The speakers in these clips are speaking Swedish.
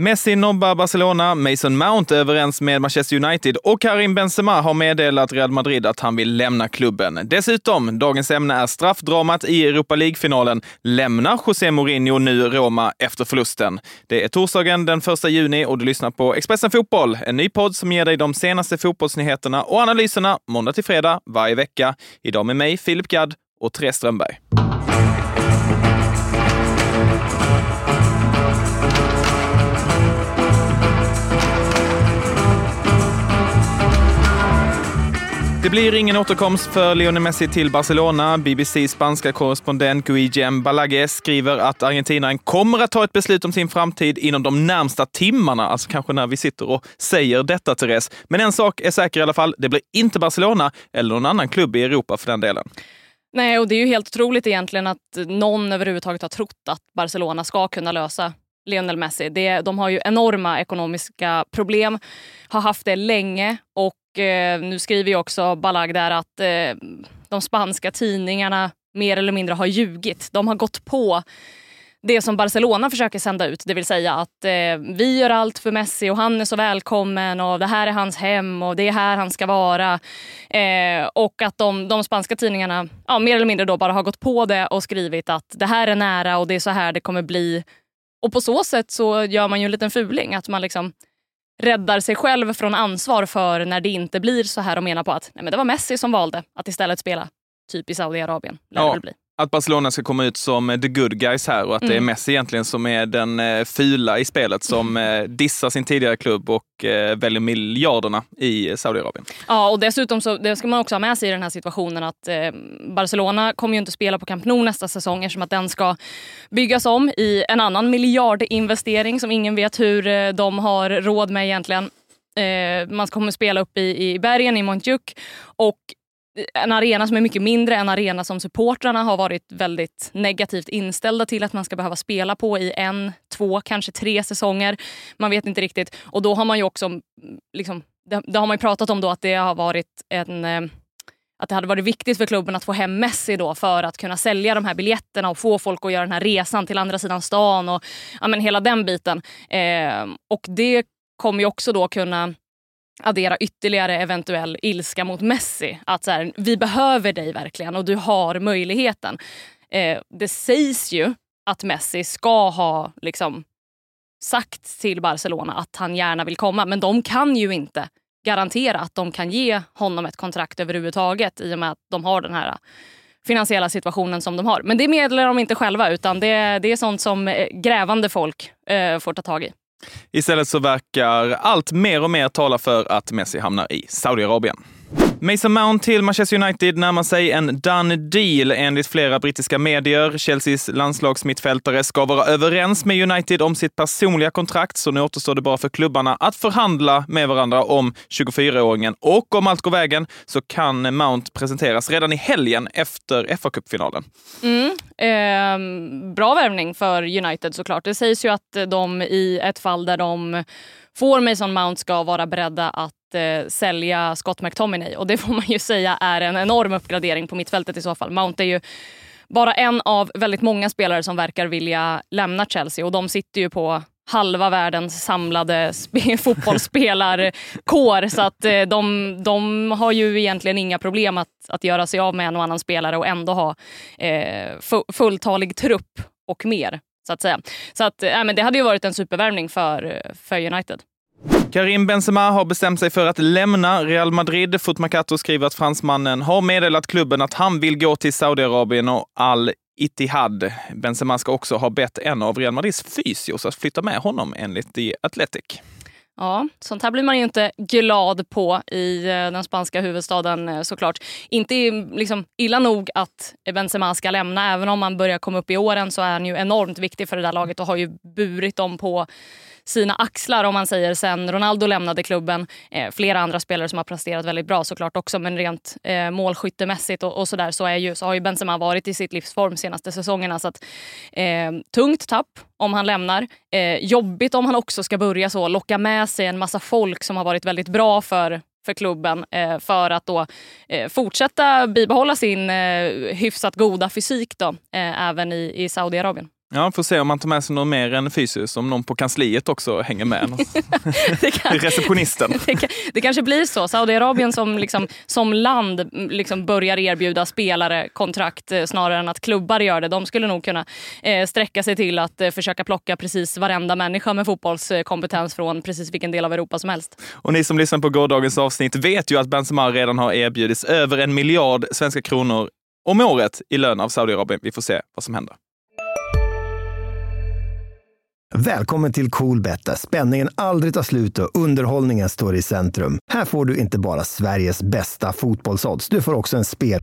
Messi nobbar Barcelona, Mason Mount är överens med Manchester United och Karim Benzema har meddelat Real Madrid att han vill lämna klubben. Dessutom, dagens ämne är straffdramat i Europa League-finalen. Lämnar José Mourinho nu Roma efter förlusten? Det är torsdagen den 1 juni och du lyssnar på Expressen Fotboll, en ny podd som ger dig de senaste fotbollsnyheterna och analyserna måndag till fredag varje vecka. Idag med mig, Filip Gadd och Therese Strömberg. Det blir ingen återkomst för Lionel Messi till Barcelona. BBC spanska korrespondent Guillem Balague skriver att argentinaren kommer att ta ett beslut om sin framtid inom de närmsta timmarna, alltså kanske när vi sitter och säger detta, Therese. Men en sak är säker i alla fall, det blir inte Barcelona eller någon annan klubb i Europa för den delen. Nej, och det är ju helt otroligt egentligen att någon överhuvudtaget har trott att Barcelona ska kunna lösa Lionel Messi. Det, de har ju enorma ekonomiska problem, har haft det länge och eh, nu skriver ju också Balag där att eh, de spanska tidningarna mer eller mindre har ljugit. De har gått på det som Barcelona försöker sända ut, det vill säga att eh, vi gör allt för Messi och han är så välkommen och det här är hans hem och det är här han ska vara. Eh, och att de, de spanska tidningarna ja, mer eller mindre då bara har gått på det och skrivit att det här är nära och det är så här det kommer bli. Och på så sätt så gör man ju en liten fuling, att man liksom räddar sig själv från ansvar för när det inte blir så här och menar på att nej, men det var Messi som valde att istället spela typ i Saudiarabien. Ja, bli. Att Barcelona ska komma ut som the good guys här och att mm. det är mm. Messi egentligen som är den eh, fula i spelet som eh, dissar sin tidigare klubb och eh, väljer miljarderna i Saudiarabien. Ja, och dessutom så det ska man också ha med sig i den här situationen att eh, Barcelona kommer ju inte spela på Camp Nou nästa säsong eftersom att den ska byggas om i en annan miljardinvestering som ingen vet hur eh, de har råd med egentligen. Eh, man kommer spela upp i, i bergen i Montjuic och en arena som är mycket mindre, en arena som supportrarna har varit väldigt negativt inställda till att man ska behöva spela på i en, två, kanske tre säsonger. Man vet inte riktigt. Och då har man ju också, mm, liksom, det, det har man pratat om då att det har varit en eh, att det hade varit viktigt för klubben att få hem Messi då för att kunna sälja de här biljetterna och få folk att göra den här resan till andra sidan stan och ja, men hela den biten. Eh, och det kommer ju också då kunna addera ytterligare eventuell ilska mot Messi. Att så här, vi behöver dig verkligen och du har möjligheten. Eh, det sägs ju att Messi ska ha liksom, sagt till Barcelona att han gärna vill komma men de kan ju inte garantera att de kan ge honom ett kontrakt överhuvudtaget i och med att de har den här eh, finansiella situationen som de har. Men det meddelar de inte själva utan det, det är sånt som eh, grävande folk eh, får ta tag i. Istället så verkar allt mer och mer tala för att Messi hamnar i Saudiarabien. Mason Mount till Manchester United närmar sig en done deal enligt flera brittiska medier. Chelseas landslagsmittfältare ska vara överens med United om sitt personliga kontrakt, så nu återstår det bara för klubbarna att förhandla med varandra om 24-åringen. Och om allt går vägen så kan Mount presenteras redan i helgen efter FA-cupfinalen. Mm, eh, bra värvning för United såklart. Det sägs ju att de i ett fall där de får Mason Mount ska vara beredda att eh, sälja Scott McTominay. Och det får man ju säga är en enorm uppgradering på mittfältet i så fall. Mount är ju bara en av väldigt många spelare som verkar vilja lämna Chelsea och de sitter ju på halva världens samlade fotbollsspelarkår. så att eh, de, de har ju egentligen inga problem att, att göra sig av med en och annan spelare och ändå ha eh, fulltalig trupp och mer. Så att säga. Så att, äh, men det hade ju varit en supervärvning för, eh, för United. Karim Benzema har bestämt sig för att lämna Real Madrid. Footmercato skriver att fransmannen har meddelat klubben att han vill gå till Saudiarabien och Al Ittihad. Benzema ska också ha bett en av Real Madrids fysios att flytta med honom enligt The Athletic. Ja, sånt här blir man ju inte glad på i eh, den spanska huvudstaden eh, såklart. Inte liksom illa nog att Benzema ska lämna. Även om han börjar komma upp i åren så är han ju enormt viktig för det där laget och har ju burit dem på sina axlar om man säger sen Ronaldo lämnade klubben. Eh, flera andra spelare som har presterat väldigt bra såklart också men rent eh, målskyttemässigt och, och sådär så, är ju, så har ju Benzema varit i sitt livsform senaste säsongerna. Så att, eh, tungt tapp om han lämnar. Eh, jobbigt om han också ska börja så locka med sig en massa folk som har varit väldigt bra för för klubben eh, för att då eh, fortsätta bibehålla sin eh, hyfsat goda fysik då, även i, i Saudiarabien. Ja, får se om man tar med sig något mer än fysiskt, om någon på kansliet också hänger med. det kan, Receptionisten. Det, det, kanske blir så. Saudiarabien som, liksom, som land liksom börjar erbjuda spelare kontrakt eh, snarare än att klubbar gör det. De skulle nog kunna eh, sträcka sig till att eh, försöka plocka precis varenda människa med fotbollskompetens från precis vilken del av Europa som helst. Och ni som lyssnar på gårdagens avsnitt vet ju att Benzema redan har erbjudits över en miljard svenska kronor om året i lön av Saudiarabien. Vi får se vad som händer. Välkommen till Coolbet där spänningen aldrig tar slut och underhållningen står i centrum. Här får du inte bara Sveriges bästa fotbollsodds, du får också en spel...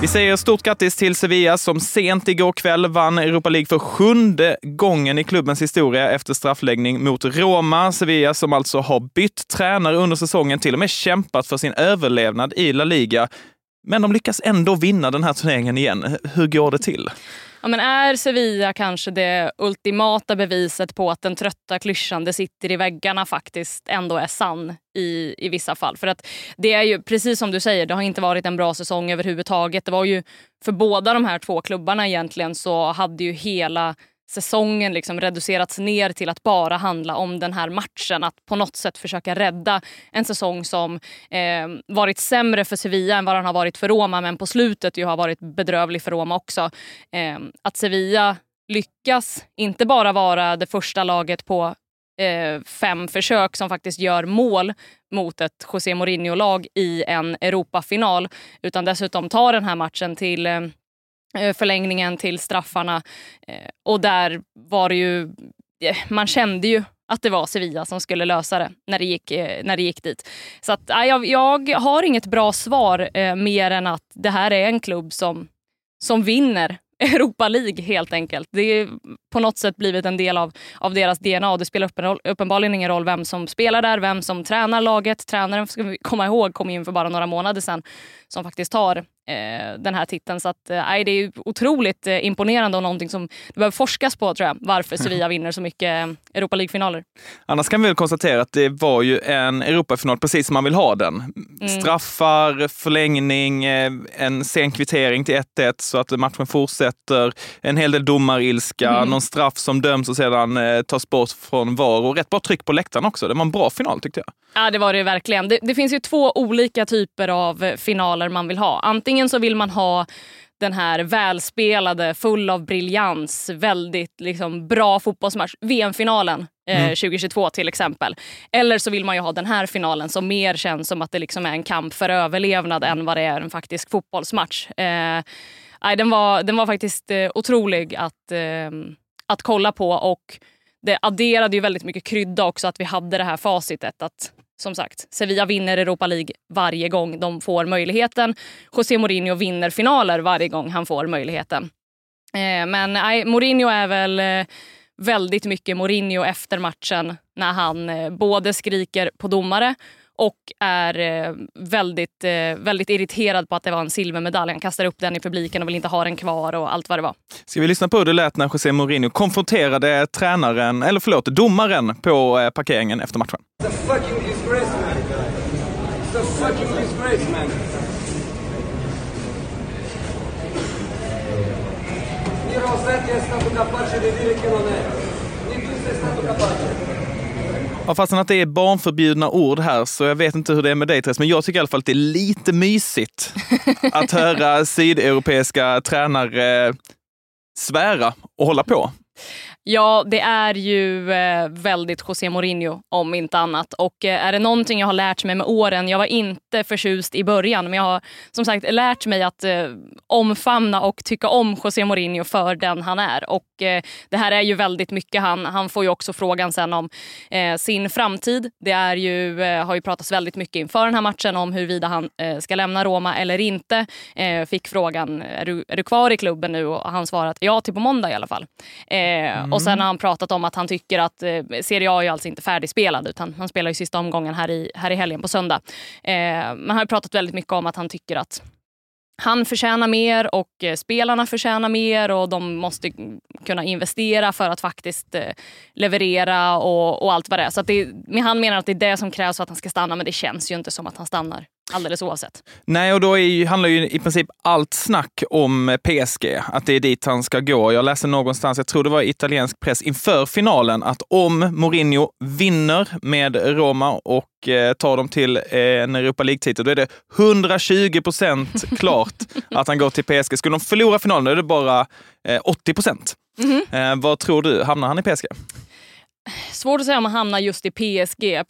Vi säger stort grattis till Sevilla som sent igår kväll vann Europa League för sjunde gången i klubbens historia efter straffläggning mot Roma. Sevilla som alltså har bytt tränare under säsongen, till och med kämpat för sin överlevnad i La Liga. Men de lyckas ändå vinna den här turneringen igen. Hur går det till? Ja, men är Sevilla kanske det ultimata beviset på att den trötta klyschan det sitter i väggarna faktiskt ändå är sann i, i vissa fall? För att det är ju precis som du säger, det har inte varit en bra säsong överhuvudtaget. Det var ju för båda de här två klubbarna egentligen så hade ju hela säsongen liksom reducerats ner till att bara handla om den här matchen. Att på något sätt försöka rädda en säsong som eh, varit sämre för Sevilla än vad den har varit för Roma men på slutet ju har varit bedrövlig för Roma också. Eh, att Sevilla lyckas inte bara vara det första laget på eh, fem försök som faktiskt gör mål mot ett José Mourinho-lag i en Europafinal utan dessutom tar den här matchen till eh, Eh, förlängningen till straffarna. Eh, och där var det ju, eh, man kände ju att det var Sevilla som skulle lösa det när det gick, när det gick dit. Så att, jag, jag har inget bra svar eh, mer än att det här är en klubb som, som vinner Europa League helt enkelt. Det på något sätt blivit en del av, av deras DNA. Det spelar uppenbarligen ingen roll vem som spelar där, vem som tränar laget. Tränaren, ska vi komma ihåg, kom in för bara några månader sedan som faktiskt tar eh, den här titeln. Så att, eh, det är otroligt eh, imponerande och någonting som det behöver forskas på tror jag. Varför Sevilla vinner så mycket Europa League-finaler. Annars kan vi väl konstatera att det var ju en Europafinal precis som man vill ha den. Mm. Straffar, förlängning, eh, en sen kvittering till 1-1 så att matchen fortsätter. En hel del domarilska, mm. Någon straff som döms och sedan eh, tas bort från VAR och rätt bra tryck på läktaren också. Det var en bra final tyckte jag. Ja, det var det verkligen. Det, det finns ju två olika typer av finaler man vill ha. Antingen så vill man ha den här välspelade, full av briljans, väldigt liksom, bra fotbollsmatch. VM-finalen eh, mm. 2022 till exempel. Eller så vill man ju ha den här finalen som mer känns som att det liksom är en kamp för överlevnad än vad det är en faktisk fotbollsmatch. Eh, den, var, den var faktiskt eh, otrolig att, eh, att kolla på och det adderade ju väldigt mycket krydda också att vi hade det här facitet. Att som sagt, Sevilla vinner Europa League varje gång de får möjligheten. José Mourinho vinner finaler varje gång han får möjligheten. Eh, men nej, Mourinho är väl eh, väldigt mycket Mourinho efter matchen när han eh, både skriker på domare och är eh, väldigt, eh, väldigt irriterad på att det var en silvermedalj. Han kastar upp den i publiken och vill inte ha den kvar och allt vad det var. Ska vi lyssna på hur det lät när José Mourinho konfronterade tränaren, eller förlåt, domaren på eh, parkeringen efter matchen? It's a fucking disgrace man. It's a fucking disgrace man. Io non so che è stato capace Ja, fastän att det är barnförbjudna ord här så jag vet inte hur det är med dig Therese, men jag tycker i alla fall att det är lite mysigt att höra sydeuropeiska tränare svära och hålla på. Ja, det är ju eh, väldigt José Mourinho om inte annat. Och eh, är det någonting jag har lärt mig med åren, jag var inte förtjust i början, men jag har som sagt lärt mig att eh, omfamna och tycka om José Mourinho för den han är. Och det här är ju väldigt mycket han. Han får ju också frågan sen om sin framtid. Det är ju, har ju pratats väldigt mycket inför den här matchen om huruvida han ska lämna Roma eller inte. fick frågan, är du, är du kvar i klubben nu? Och han svarat ja till på måndag i alla fall. Mm. Och sen har han pratat om att han tycker att eh, Serie A är alltså inte färdigspelad utan han spelar ju sista omgången här i, här i helgen på söndag. Eh, men han har pratat väldigt mycket om att han tycker att han förtjänar mer och eh, spelarna förtjänar mer och de måste kunna investera för att faktiskt eh, leverera och, och allt vad det är. Så att det, han menar att det är det som krävs för att han ska stanna men det känns ju inte som att han stannar. Alldeles oavsett. Nej, och då är, handlar ju i princip allt snack om PSG, att det är dit han ska gå. Jag läste någonstans, jag tror det var italiensk press, inför finalen att om Mourinho vinner med Roma och eh, tar dem till eh, en Europa League-titel, då är det 120 procent klart att han går till PSG. Skulle de förlora finalen, då är det bara eh, 80 procent. Mm -hmm. vad tror du, hamnar han i PSG? Svårt att säga om man hamnar just i PSG.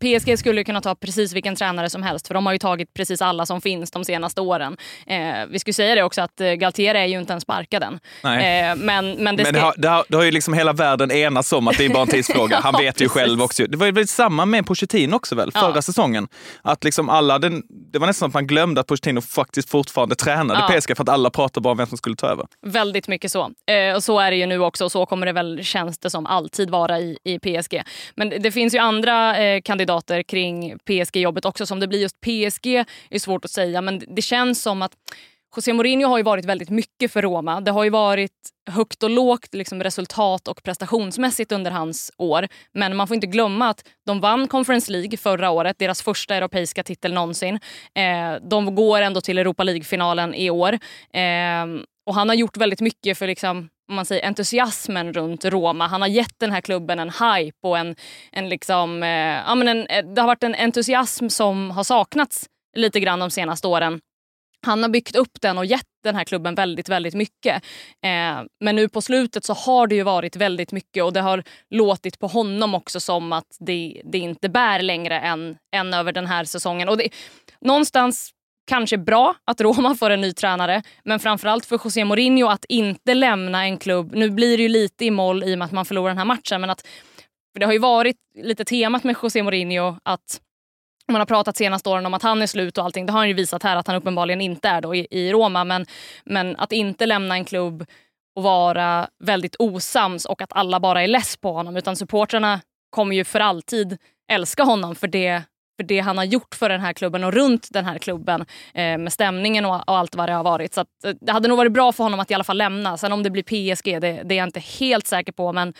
PSG skulle kunna ta precis vilken tränare som helst för de har ju tagit precis alla som finns de senaste åren. Eh, vi skulle säga det också att eh, Galtier är ju inte ens sparkad än. Eh, men men, det, men det, har, det, har, det har ju liksom hela världen enats om att det är bara en tidsfråga. Han ja, vet ju precis. själv också. Det var ju samma med Pochettino också väl, förra ja. säsongen. Att liksom alla, den, det var nästan som att man glömde att Pochettino faktiskt fortfarande tränade ja. PSG för att alla pratade bara om vem som skulle ta över. Väldigt mycket så. Eh, och så är det ju nu också och så kommer det väl, känns det som, alltid vara i, i PSG. Men det finns ju andra eh, kandidater kring PSG-jobbet också. Som det blir just PSG är svårt att säga, men det känns som att José Mourinho har ju varit väldigt mycket för Roma. Det har ju varit högt och lågt liksom resultat och prestationsmässigt under hans år. Men man får inte glömma att de vann Conference League förra året, deras första europeiska titel någonsin. Eh, de går ändå till Europa League-finalen i år. Eh, och han har gjort väldigt mycket för liksom, om man säger, entusiasmen runt Roma. Han har gett den här klubben en hype och en, en liksom, eh, ja, men en, eh, det har varit en entusiasm som har saknats lite grann de senaste åren. Han har byggt upp den och gett den här klubben väldigt, väldigt mycket. Eh, men nu på slutet så har det ju varit väldigt mycket och det har låtit på honom också som att det, det inte bär längre än, än över den här säsongen. Och det, någonstans kanske bra att Roma får en ny tränare, men framförallt för José Mourinho att inte lämna en klubb. Nu blir det ju lite i moll i och med att man förlorar den här matchen, men att för det har ju varit lite temat med José Mourinho att man har pratat senaste åren om att han är slut och allting. Det har han ju visat här att han uppenbarligen inte är då i, i Roma. Men, men att inte lämna en klubb och vara väldigt osams och att alla bara är less på honom. Utan supportrarna kommer ju för alltid älska honom för det för det han har gjort för den här klubben och runt den här klubben eh, med stämningen och, och, allt vad det har varit. Så att, eh, det hade nog varit bra för honom att i alla fall lämna. Sen om det blir PSG, det, det är jag inte helt säker på. Men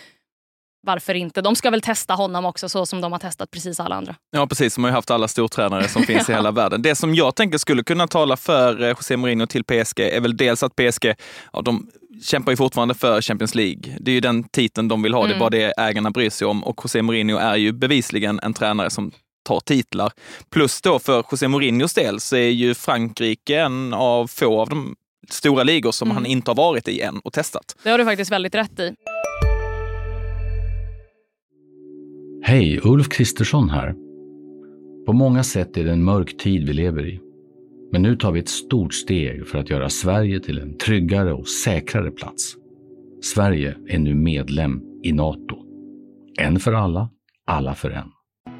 varför inte? De ska väl testa honom också så som de har testat precis alla andra. Ja precis, de har ju haft alla stortränare som finns i hela världen. Det som jag tänker skulle kunna tala för eh, José Mourinho till PSG är väl dels att PSG, ja, de kämpar ju fortfarande för Champions League. Det är ju den titeln de vill ha, mm. det är mm. bara det ägarna bryr sig om. Och José Mourinho är ju bevisligen en tränare som tar titlar. Plus då för José Mourinhos del så är ju Frankrike en av få av de stora ligor som mm. han inte har varit i än och testat. Det har du faktiskt väldigt rätt i. Hej, Ulf Kristersson här. På många sätt är det en mörk tid vi lever i. Men nu tar vi ett stort steg för att göra Sverige till en tryggare och säkrare plats. Sverige är nu medlem i Nato. En för alla, alla för en.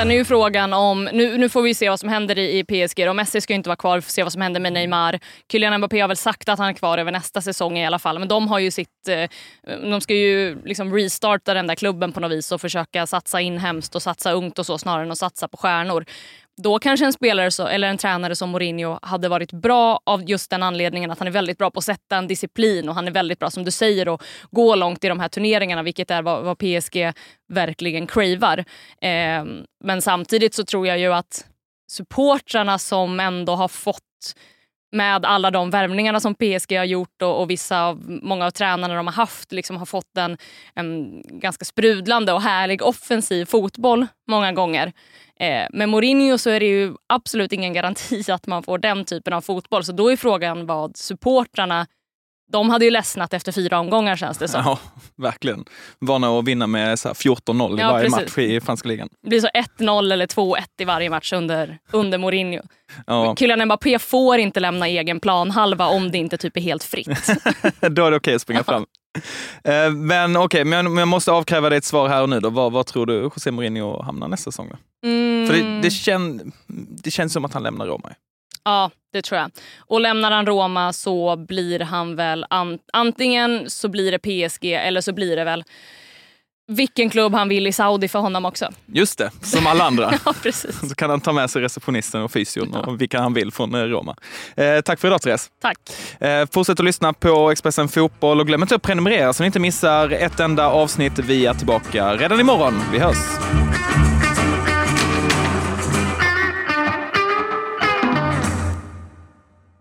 Sen är ju frågan om, nu, nu får vi se vad som händer i, i PSG. Och Messi ska ju inte vara kvar, vi får se vad som händer med Neymar. Kylian Mbappé har väl sagt att han är kvar över nästa säsong i alla fall. Men de har ju sitt, eh, de ska ju liksom restarta den där klubben på något vis och försöka satsa inhemskt och satsa ungt och så snarare än att satsa på stjärnor. Då kanske en spelare så, eller en tränare som Mourinho hade varit bra av just den anledningen att han är väldigt bra på att sätta en disciplin och han är väldigt bra som du säger att gå långt i de här turneringarna vilket är vad, vad PSG verkligen cravar. Eh, men samtidigt så tror jag ju att supportrarna som ändå har fått med alla de värvningarna som PSG har gjort och, och vissa av, många av tränarna de har haft liksom har fått en, en ganska sprudlande och härlig offensiv fotboll många gånger. Eh, med Mourinho så är det ju absolut ingen garanti att man får den typen av fotboll. Så då är frågan vad supportrarna de hade ju ledsnat efter fyra omgångar känns det som. Ja, verkligen. Vana att vinna med 14-0 i ja, varje precis. match i franska ligan. Det blir så 1-0 eller 2-1 i varje match under, under Mourinho. Ja. Kylian Mbappé får inte lämna egen planhalva om det inte typ är helt fritt. Då är det okej okay att springa fram. Eh, men okej, okay, men jag måste avkräva dig ett svar här och nu. Då. Vad, vad tror du José Mourinho hamnar nästa säsong? Mm. För det, det, kän, det känns som att han lämnar Roma. Ja, det tror jag. Och lämnar han Roma så blir han väl an antingen så blir det PSG eller så blir det väl vilken klubb han vill i Saudi för honom också. Just det, som alla andra. ja, precis. Så kan han ta med sig receptionisten och fysion och vilka han vill från eh, Roma. Eh, tack för idag Therese. Tack. Eh, fortsätt att lyssna på Expressen Fotboll och glöm inte att prenumerera så ni inte missar ett enda avsnitt. Vi är tillbaka redan imorgon. Vi hörs!